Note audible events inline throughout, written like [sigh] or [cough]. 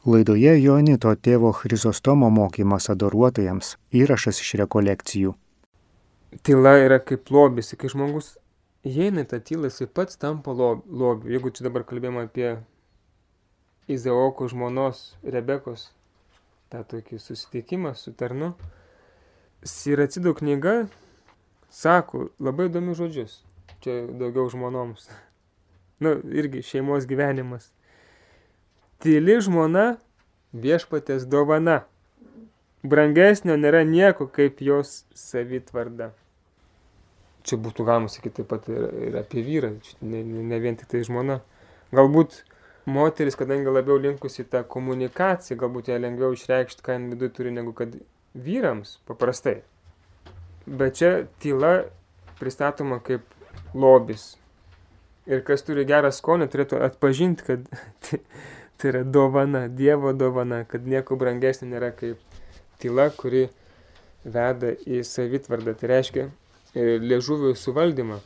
Laidoje Jonito tėvo Chrizostomo mokymas adoruotojams įrašas iš rekolekcijų. Tyla yra kaip lobis, kai žmogus įeina į tą tylą, jisai pats tampa lobiu. Jeigu čia dabar kalbėjome apie Izaoko žmonos Rebekos tą tokį susitikimą su tarnu, Siracido knyga sako labai įdomius žodžius. Čia daugiau žmonoms. Na, [laughs] nu, irgi šeimos gyvenimas tyli žmona viešpatės dovana. Brangesnio nėra nieko kaip jos savitvarda. Čia būtų galima sakyti taip pat ir, ir apie vyrą, ne, ne, ne vien tik tai žmona. Galbūt moteris, kadangi labiau linkusi tą komunikaciją, galbūt ją lengviau išreikšti, ką viduje turi, negu kad vyrams paprastai. Bet čia tyla pristatoma kaip lobis. Ir kas turi gerą skonį, turėtų atpažinti, kad [laughs] Tai yra dovana, Dievo dovana, kad nieko brangesnė nėra kaip tyla, kuri veda į savitvardą. Tai reiškia e, liežuvių suvaldymą.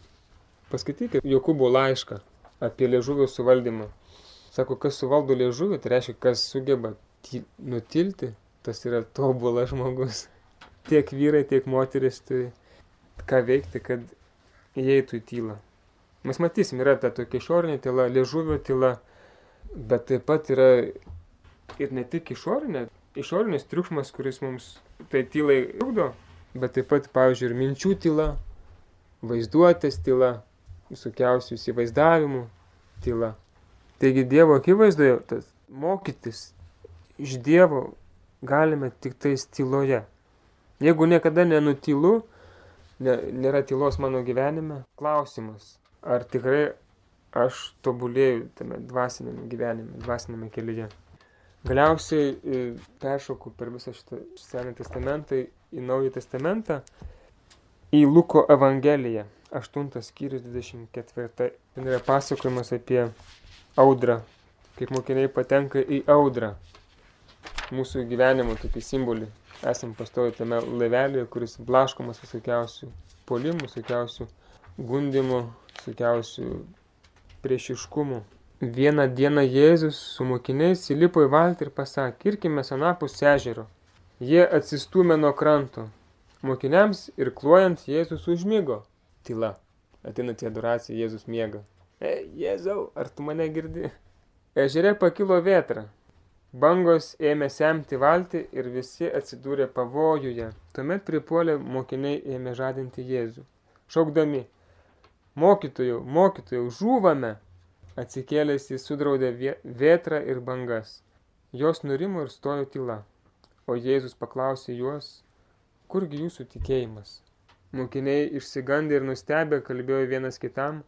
Paskaitykite Jokūbo laišką apie liežuvių suvaldymą. Sako, kas suvaldo liežuvį, tai reiškia, kas sugeba nutilti, tas yra tobulas žmogus. [laughs] Tiek vyrai, tiek moteris turi ką veikti, kad įeitų į tylą. Mes matysim, yra ta tokia išorinė tyla, liežuvio tyla, bet taip pat yra ir ne tik išorinė, išorinis triukšmas, kuris mums tai tylai trukdo, bet taip pat, pavyzdžiui, ir minčių tyla, vaizduotės tyla, visokiausių įsivaizdavimų tyla. Taigi Dievo akivaizdoje tas mokytis iš Dievo galime tik tais tyloje. Jeigu niekada nenutylu, ne, nėra tylos mano gyvenime, klausimas, ar tikrai aš tobulėju tame dvasinėme gyvenime, dvasinėme kelyje. Galiausiai e, peršoku per visą šitą Senąjį testamentą į Naują testamentą, į Luko Evangeliją, 8 skyrius 24. Ten yra pasakojimas apie audrą, kaip mokiniai patenka į audrą. Mūsų gyvenimo tokį simbolį. Esam pastovi tame laivelėje, kuris blaškomas visokiausių polimų, visokiausių gundimų, visokiausių priešiškumu. Vieną dieną Jėzus su mokiniais įlipo į valtį ir pasakė, kirkime anapus ežero. Jie atsistumė nuo kranto. Mokiniams ir kluojant Jėzus užmygo. Tyla. Atina tie adoracija, Jėzus miega. E, Jėzau, ar tu mane girdi? Ežere pakilo vėtra. Bangos ėmė semti valtį ir visi atsidūrė pavojuje. Tuomet pripuolė mokiniai ėmė žadinti Jėzų. Šaukdami, Mokytojau, mokytojau, žūvame. Atsikėlęs jis sudraudė vėtrą ir bangas. Jos nurimo ir stojo tyla. O Jėzus paklausė juos, kurgi jūsų tikėjimas? Mokiniai išsigandė ir nustebę kalbėjo vienas kitam,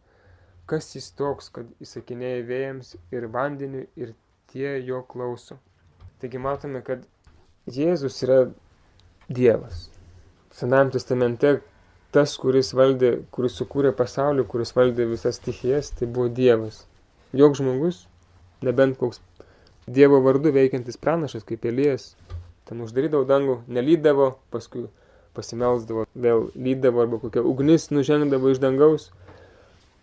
kas jis toks, kad įsakinėja vėjams ir vandeniu ir tie jo klauso. Taigi matome, kad Jėzus yra Dievas. Senajame testamente tas, kuris valdė, kuris sukūrė pasaulį, kuris valdė visas stichijas, tai buvo Dievas. Joks žmogus, nebent koks Dievo vardu veikiantis pranašas, kaip Elijas, ten uždarydavo dangų, nelydavo, paskui pasimelsdavo, vėl lydavo arba kokia ugnis nužengdavo iš dangaus.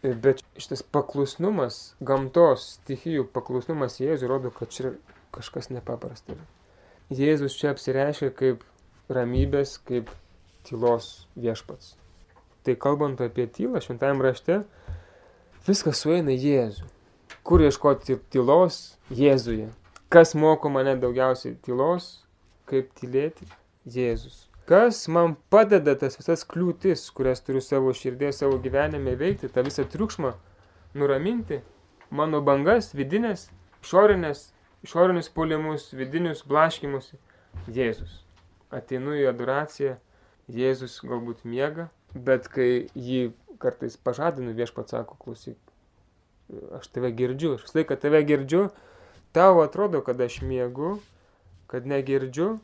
Bet šitas paklusnumas, gamtos, stichijų paklusnumas Jėzui rodo, kad čia kažkas nepaprasta. Jėzus čia apsireiškia kaip ramybės, kaip tylos viešpats. Tai kalbant apie tylą šventajame rašte, viskas sueina Jėzų. Kur ieškoti tylos? Jėzuje. Kas moko mane daugiausiai tylos? Kaip tylėti? Jėzus. Kas man padeda tas visas kliūtis, kurias turiu savo širdėje, savo gyvenime veikti, tą visą triukšmą nuraminti, mano bangas, vidinės, išorinės, išorinius puolimus, vidinius blaškimus. Jėzus. Ateinu į adoraciją, Jėzus galbūt miega, bet kai jį kartais pažadinu, viešpats sako, klausyk, aš tave girdžiu, aš visą laiką tave girdžiu, tau atrodo, kad aš miegu, kad negirdžiu,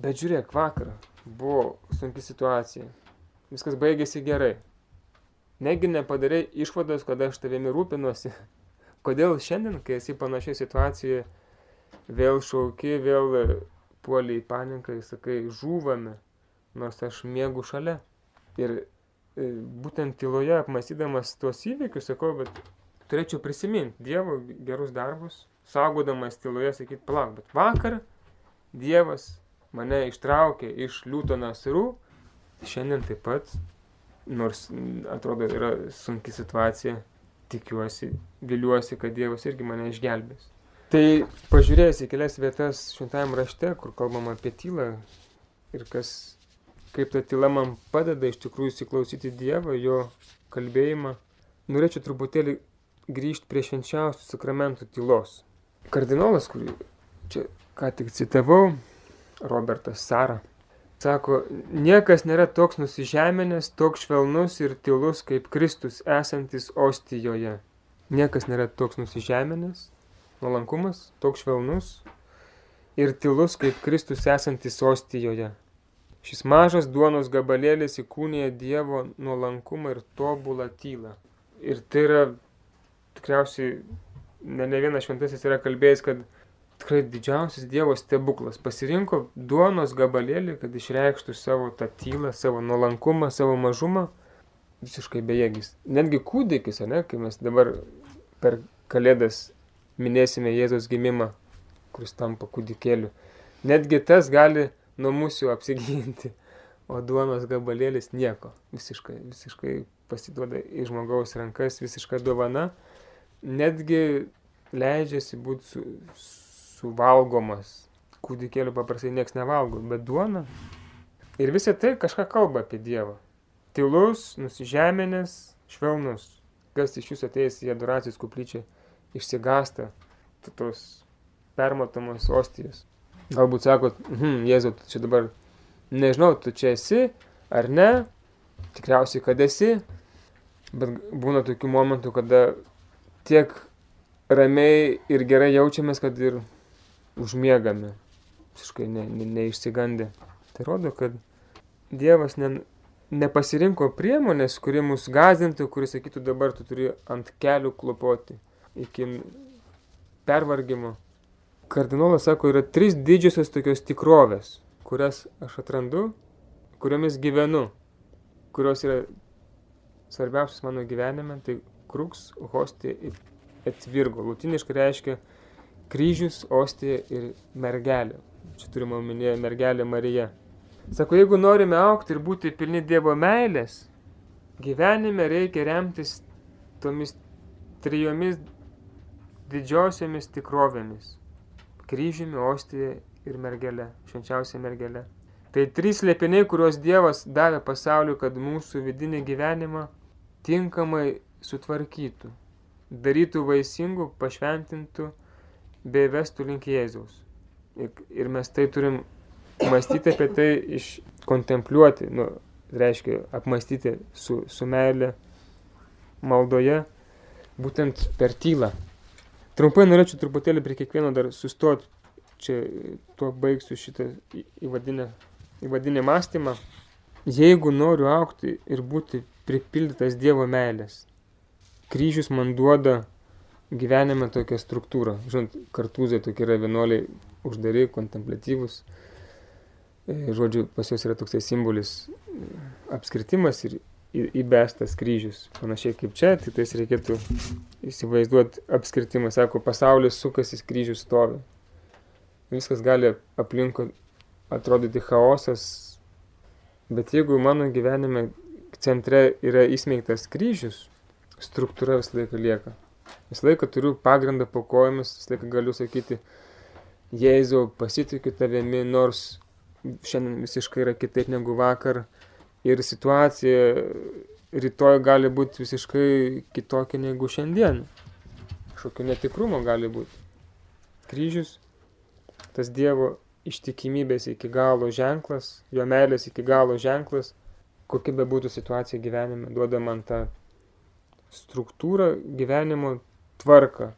bet žiūrėk, vakar buvo sunki situacija, viskas baigėsi gerai. Negi nepadarai išvados, kad aš tavimi rūpinuosi. [laughs] Kodėl šiandien, kai esi panašioje situacijoje, vėl šauki, vėl puoliai ir sakai, žūvame nors aš mėgų šalia. Ir e, būtent tyloje apmastydamas tuos įvykius, sakau, bet turėčiau prisiminti Dievo gerus darbus, saugodamas tyloje sakyti, palauk, bet vakar Dievas mane ištraukė iš liūto nasrų, šiandien taip pat, nors atrodo yra sunki situacija, tikiuosi, viliuosi, kad Dievas irgi mane išgelbės. Tai pažiūrėjęs į kelias vietas šventajame rašte, kur kalbama apie tylą ir kas, kaip ta tyla man padeda iš tikrųjų įsiklausyti Dievą, jo kalbėjimą, norėčiau truputėlį grįžti prie švenčiausių sakramentų tylos. Kardinolas, kurį čia ką tik citavau, Robertas Sara, sako, niekas nėra toks nusižeminęs, toks švelnus ir tylus kaip Kristus esantis ostijoje. Niekas nėra toks nusižeminęs, nuolankumas, toks švelnus ir tylus kaip Kristus esantis ostijoje. Šis mažas duonos gabalėlis įkūnėja Dievo nuolankumą ir tobulą tylą. Ir tai yra tikriausiai ne, ne vienas šventasis yra kalbėjęs, kad tikrai didžiausias Dievo stebuklas. Pasirinko duonos gabalėlį, kad išreikštų savo tą tylą, savo nuolankumą, savo mažumą. Visiškai bejėgis. Netgi kūdikis, ne, kai mes dabar per kalėdas minėsime Jėzaus gimimą, kuris tampa kūdikėliu. Netgi tas gali nuo mūsų apsiginti, o duonos gabalėlis nieko. Visiškai, visiškai pasiduoda į žmogaus rankas, visiška dovana netgi leidžiasi būti su, suvalgomas. Kūdikėlių paprastai niekas nevalgo, bet duona. Ir visą tai kažką kalba apie Dievą. Tylus, nusižeminęs, švelnus. Kas iš jūsų atėjęs į adoracijos kuplyčią išsigasta tos permatomos ostijos. Galbūt sakot, hm, Jėzau, tu čia dabar, nežinau, tu čia esi ar ne, tikriausiai, kad esi, bet būna tokių momentų, kada tiek ramiai ir gerai jaučiamės, kad ir užmiegame, visiškai ne, ne, neišsigandę. Tai rodo, kad Dievas ne, nepasirinko priemonės, kuri mus gazintų, kuris sakytų dabar tu turi ant kelių klopoti iki pervargimo. Kardinolas sako, yra trys didžiosios tokios tikrovės, kurias aš atrandu, kuriomis gyvenu, kurios yra svarbiausios mano gyvenime, tai kruks, hostija et virgo. Lutiniškai reiškia kryžius, ostija ir mergelė. Čia turime omenyje mergelė Marija. Sako, jeigu norime aukti ir būti pilni Dievo meilės, gyvenime reikia remtis tomis trijomis didžiosiomis tikrovėmis - kryžiumi, ostija ir mergelė, švenčiausia mergelė. Tai trys lėpiniai, kuriuos Dievas davė pasauliu, kad mūsų vidinį gyvenimą tinkamai sutvarkytų, darytų vaisingų, pašventintų, bei vestų link Jėzaus. Ir, mes tai turim mąstyti apie tai, iškontempliuoti, nu, reiškia apmastyti su, su meilė maldoje, būtent per tylą. Trumpai norėčiau truputėlį prie kiekvieno dar sustoti, čia tuo baigsiu šitą įvadinę, įvadinę mąstymą. Jeigu noriu aukti ir būti pripildytas Dievo meilės, kryžius man duoda gyvenime tokią struktūrą. Žinot, kartūzai tokie yra vienuoliai uždari, kontemplatyvus. E, žodžiu, pas juos yra toksai simbolis e, apskritimas ir įbestas kryžius. Panašiai kaip čia, tai tais reikėtų įsivaizduoti apskritimą. Sako, pasaulis sukasi, kryžius stovi. Viskas gali aplinkui atrodyti chaosas, bet jeigu mano gyvenime centre yra įsmeigtas kryžius, struktūra visą laiką lieka. Visą laiką turiu pagrindą po kojomis, visą laiką galiu sakyti, Jėzau, pasitikiu tavimi, nors šiandien visiškai yra kitaip negu vakar ir situacija rytoj gali būti visiškai kitokia negu šiandien. Kažkokio netikrumo gali būti. Kryžius, tas Dievo ištikimybės iki galo ženklas, jo meilės iki galo ženklas, kokia be būtų situacija gyvenime, duoda man tą struktūrą, gyvenimo tvarką.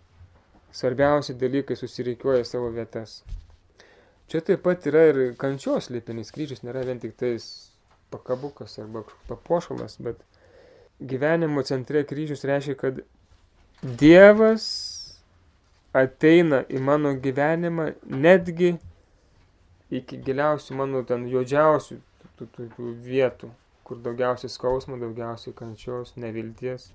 Svarbiausi dalykai susireikiuoja savo vietas. Čia taip pat yra ir kančios lipinis kryžius, nėra vien tik tais pakabukas arba papuošalas, bet gyvenimo centre kryžius reiškia, kad Dievas ateina į mano gyvenimą netgi iki giliausių mano ten juodžiausių tų, tų, tų vietų, kur daugiausiai skausmo, daugiausiai kančios, nevilties.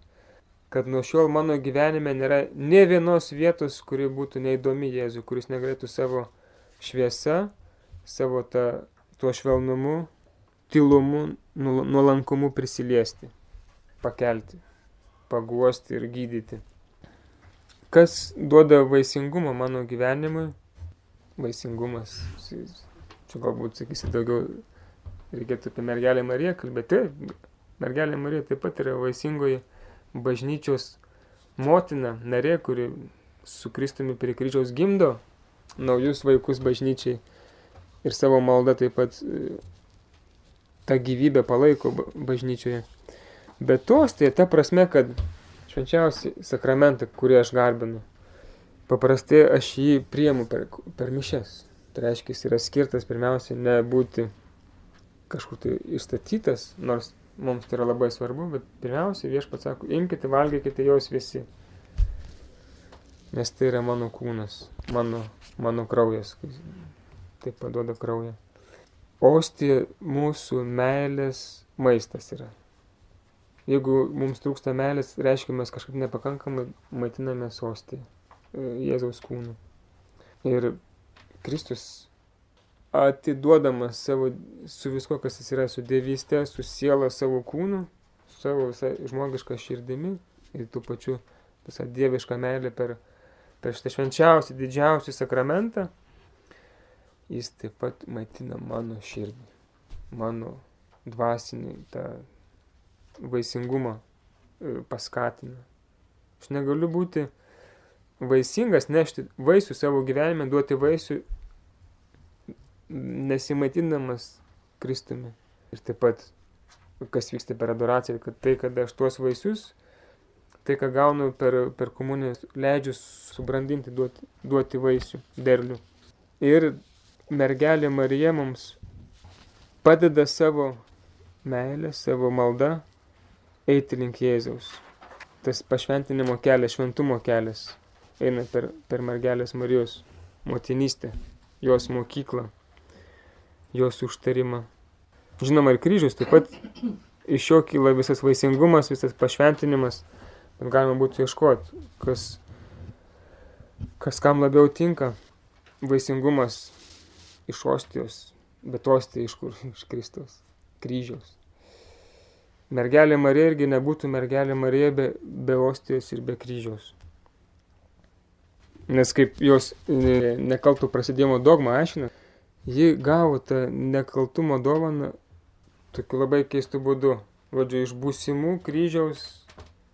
Kad nuo šiol mano gyvenime nėra ne vienos vietos, kuri būtų neįdomi Jėzui, kuris negalėtų savo šviesa, savo ta, tuo švelnumu, tylumu, nuolankumu prisiliesti, pakelti, paguosti ir gydyti. Kas duoda vaisingumą mano gyvenimui? Vaisingumas. Čia galbūt sakysi daugiau reikėtų apie mergelę Mariją kalbėti. Mergelė Marija taip pat yra vaisingoji bažnyčios motina, narė, kuri su Kristumi prie kryžiaus gimdo naujus vaikus bažnyčiai ir savo maldą taip pat tą gyvybę palaiko bažnyčioje. Bet tos tai ta prasme, kad švenčiausi sakramentą, kurį aš garbinu, paprastai aš jį priemu per, per mišes. Tai reiškia, jis yra skirtas pirmiausia nebūti kažkur tai išstatytas, nors mums tai yra labai svarbu, bet pirmiausia viešpats sako, imkite, valgykite jos visi. Nes tai yra mano kūnas, mano, mano kraujas, taip paduoda kraują. Ostija mūsų meilės maistas yra. Jeigu mums trūksta meilės, reiškia, mes kažkaip nepakankamai maitinamės ostija, e, Jėzaus kūnu. Ir Kristus atiduodamas savo, su visko, kas jis yra, su dievystė, su siela, savo kūnu, savo visą žmogišką širdimi ir tų pačių visą dievišką meilę per, per šitą švenčiausią, didžiausią sakramentą, jis taip pat maitina mano širdį, mano dvasinį tą vaisingumą e, paskatina. Aš negaliu būti vaisingas, nešti vaisių savo gyvenime, duoti vaisių nesimaitindamas Kristumi. Ir taip pat, kas vyksta per adoraciją, kad tai, kad aš tuos vaisius, tai, ką gaunu per, per komuniją, leidžiu subrandinti, duoti, duoti vaisių, derlių. Ir mergelė Marija mums padeda savo meilę, savo maldą eiti link Jėzaus. Tas pašventinimo kelias, šventumo kelias eina per, per mergelės Marijos motinystę, jos mokyklą jos užtarimą. Žinoma, ir kryžius taip pat iš jo kyla visas vaisingumas, visas pašventinimas, bet galima būtų ieškoti, kas, kas kam labiau tinka. Vaisingumas iš ostijos, bet ostija iš kur? [laughs] Iš Kristaus, kryžiaus. Mergelė Marija irgi nebūtų mergelė Marija be, be ostijos ir be kryžiaus. Nes kaip jos nekaltų prasidėjimo dogma aiškina, ji gavo tą nekaltumo dovaną tokiu labai keistu būdu. Vadžiu, iš būsimų kryžiaus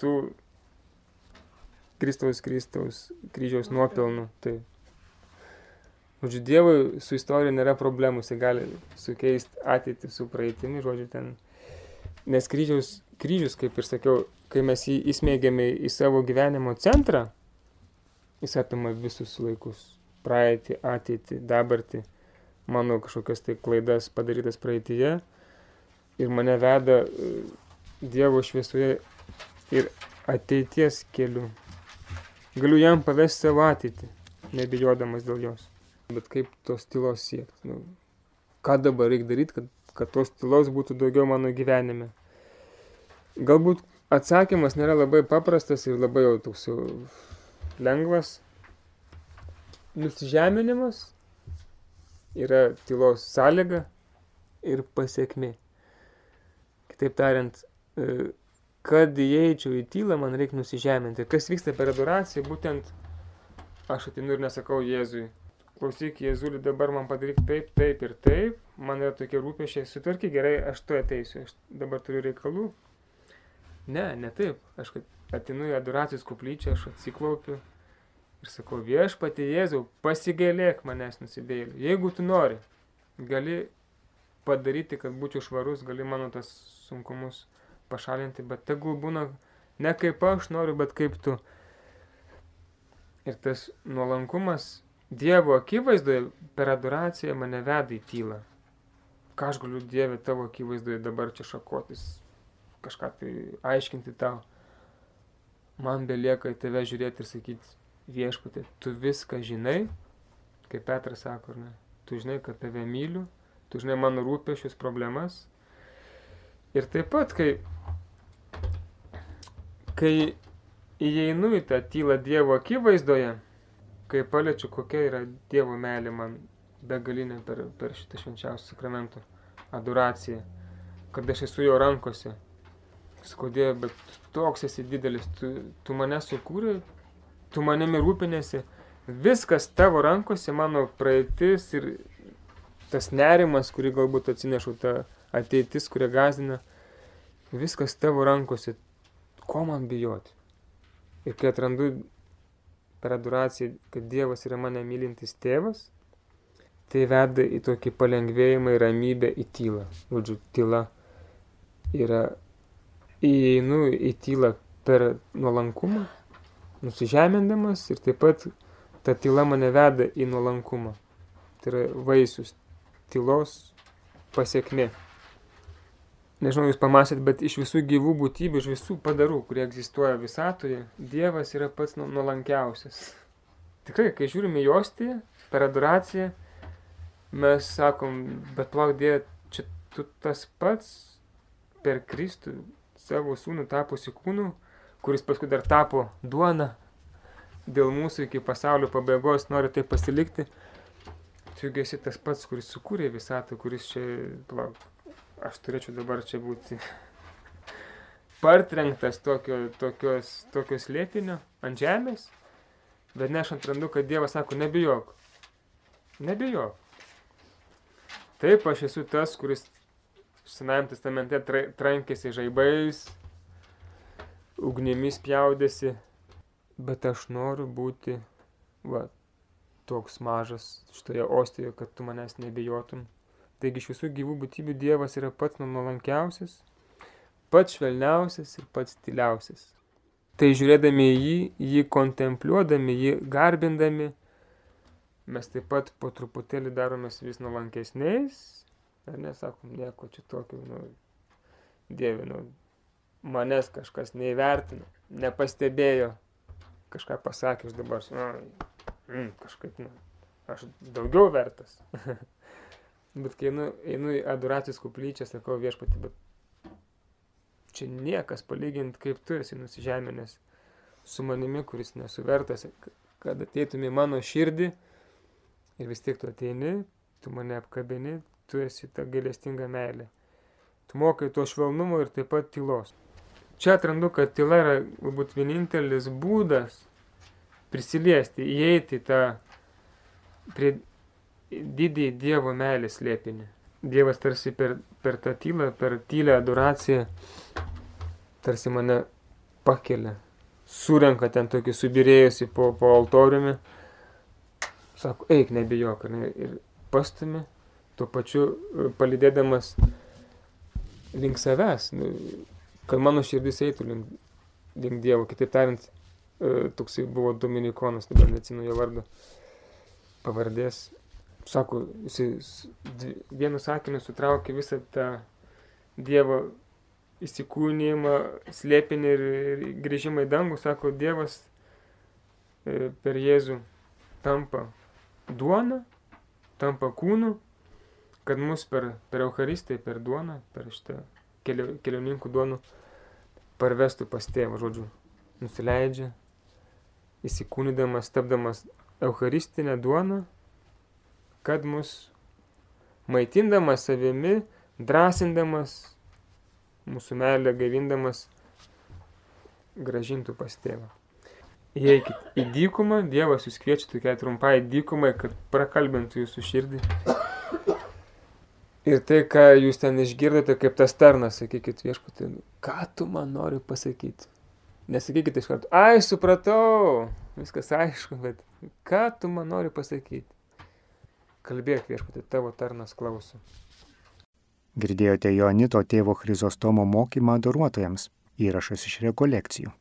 tų Kristaus Kristaus kryžiaus nuopelnų. Tai. Žodžiu, Dievui su istorija nėra problemų, jis gali sukeisti ateitį su praeitimi, žodžiu, ten. Nes kryžiaus, kryžius, kaip ir sakiau, kai mes jį įsmėgiame į savo gyvenimo centrą, jis apima visus laikus. Praeitį, ateitį, dabartį mano kažkokias tai klaidas padarytas praeitie ir mane veda e, Dievo šviesoje ir ateities keliu. Galiu jam pavesti savo ateitį, nebijodamas dėl jos. Bet kaip tos tylos siekti? Nu, ką dabar reikia daryti, kad, kad tos tylos būtų daugiau mano gyvenime? Galbūt atsakymas nėra labai paprastas ir labai jau toks jau lengvas. Nusižeminimas yra tylos sąlyga ir pasiekmi. Kitaip tariant, e, kad įeičiau į tylą, man reikia nusižeminti. Kas vyksta per adoraciją, būtent aš atinu ir nesakau Jėzui. Klausyk, Jėzuli, dabar man padaryk taip, taip ir taip, man yra tokie rūpešiai, sutvarky gerai, aš tu ateisiu, aš dabar turiu reikalų. Ne, ne taip, aš atinu į adoracijos kuplyčią, aš atsiklaupiu, Ir sakau, viešpati Jėzau, pasigailėk manęs nusidėliu. Jeigu tu nori, gali padaryti, kad būčiau švarus, gali mano tas sunkumus pašalinti, bet tegul būna ne kaip aš noriu, bet kaip tu. Ir tas nuolankumas Dievo akivaizdoje per adoraciją mane veda į tylą. Ką aš galiu Dieve tavo akivaizdoje dabar čia šakotis, kažką tai aiškinti tau. Man belieka į tave žiūrėti ir sakyti, viešpatė, tu viską žinai, kaip Petras sako, ne, tu žinai, kad tave myliu, tu žinai mano rūpešius problemas. Ir taip pat, kai, kai įeinu į tą tylą Dievo akivaizdoje, kai paliečiu, kokia yra Dievo meilė man begalinė per, per šitą švenčiausią sakramentą adoraciją, kad aš esu jo rankose. Dieve, bet toks esi didelis, tu, tu mane sukūrė, tu manimi rūpinėsi, viskas tavo rankose, mano praeitis ir tas nerimas, kurį galbūt atsinešu, ta ateitis, kuria gazina, viskas tavo rankose, ko man bijoti. Ir kai atrandu per adoraciją, kad Dievas yra mane mylintis tėvas, tai veda į tokį palengvėjimą ir ramybę į tylą. Žodžiu, tyla yra įeinu į tylą per nuolankumą, nusižemindamas ir taip pat ta tyla mane veda į nuolankumą. Tai yra vaisius tylos pasiekmė nežinau, jūs pamastėt, bet iš visų gyvų būtybių, iš visų padarų, kurie egzistuoja visatoje, Dievas yra pats nu, nuolankiausias. Tikrai, kai žiūrime į ostį, per adoraciją, mes sakom, bet plauk Dieve, čia tu tas pats per Kristų savo sūnų tapusi kūnų, kuris paskui dar tapo duona dėl mūsų iki pasaulio pabaigos, nori tai pasilikti. Tu esi tas pats, kuris sukūrė visatą, kuris čia, plauk, aš turėčiau dabar čia būti [laughs] partrenktas tokio, tokios, tokios lėtinio ant žemės, bet ne aš atrandu, kad Dievas sako, nebijok, nebijok. Taip, aš esu tas, kuris Senajam testamente tra trankėsi žaibais, ugnimis pjaudėsi, bet aš noriu būti, va, toks mažas šitoje ostijoje, kad tu manęs nebijotum. Taigi iš visų gyvų būtybių Dievas yra pats nuolankiausias, pats švelniausias ir pats tyliausias. Tai žiūrėdami į jį, jį kontempliuodami, jį garbindami, mes taip pat po truputėlį daromės vis nuolankesniais, ar nesakom nieko čia tokio, nu, Dieve, nu, manęs kažkas neįvertino, nepastebėjo, kažką pasakė, aš dabar, nu, mm, kažkaip, nu, aš daugiau vertas. [laughs] Bet kai einu, einu į adoracijos kuplyčią, sakau viešpati, bet čia niekas palyginti, kaip tu esi nusižeminęs su manimi, kuris nesuvertas, kad ateitum į mano širdį ir vis tiek tu ateini, tu mane apkabini, tu esi ta galestinga meilė. Tu mokai to švelnumo ir taip pat tylos. Čia atrandu, kad tyla yra galbūt vienintelis būdas prisiliesti, įeiti tą prie didįjį Dievo meilės slėpinį. Dievas tarsi per, per tą tylą, per tylę adoraciją, tarsi mane pakelia, surenka ten tokį subirėjusi po, po altoriumi, sako, eik, nebijok, ne, ir pastumi, tuo pačiu e, palidėdamas link savęs, nu, kad mano širdis eitų link, link Dievo. Kitaip tariant, e, toksai buvo Dominikonas, dabar neatsinu jo vardo pavardės, sako, jis vienu sakiniu sutraukė visą tą Dievo įsikūnymą, slėpinį ir, ir grįžimą į dangų, sako, Dievas e, per Jėzų tampa duona, tampa kūnu, kad mus per, per Eucharistiją, per duoną, per šitą kelio, kelioninkų duonų parvestų pas tėvą, žodžiu, nusileidžia, įsikūnydamas, tapdamas Eucharistinę duoną, kad mus maitindamas savimi, drąsindamas, mūsų meilę gaivindamas, gražintų pas tėvą. Įeikit į dykumą, Dievas jūs kviečia tokiai trumpai dykumai, kad prakalbintų jūsų širdį. Ir tai, ką jūs ten išgirdote, kaip tas tarnas, sakykit viešpatį, ką tu man nori pasakyti. Nesakykite iš karto, ai, supratau, viskas aišku, bet ką tu man nori pasakyti. Kalbėk viešpatį, tavo tarnas klauso. Girdėjote Joanito tėvo Chrizostomo mokymą daruotojams. Įrašas iš rekolekcijų.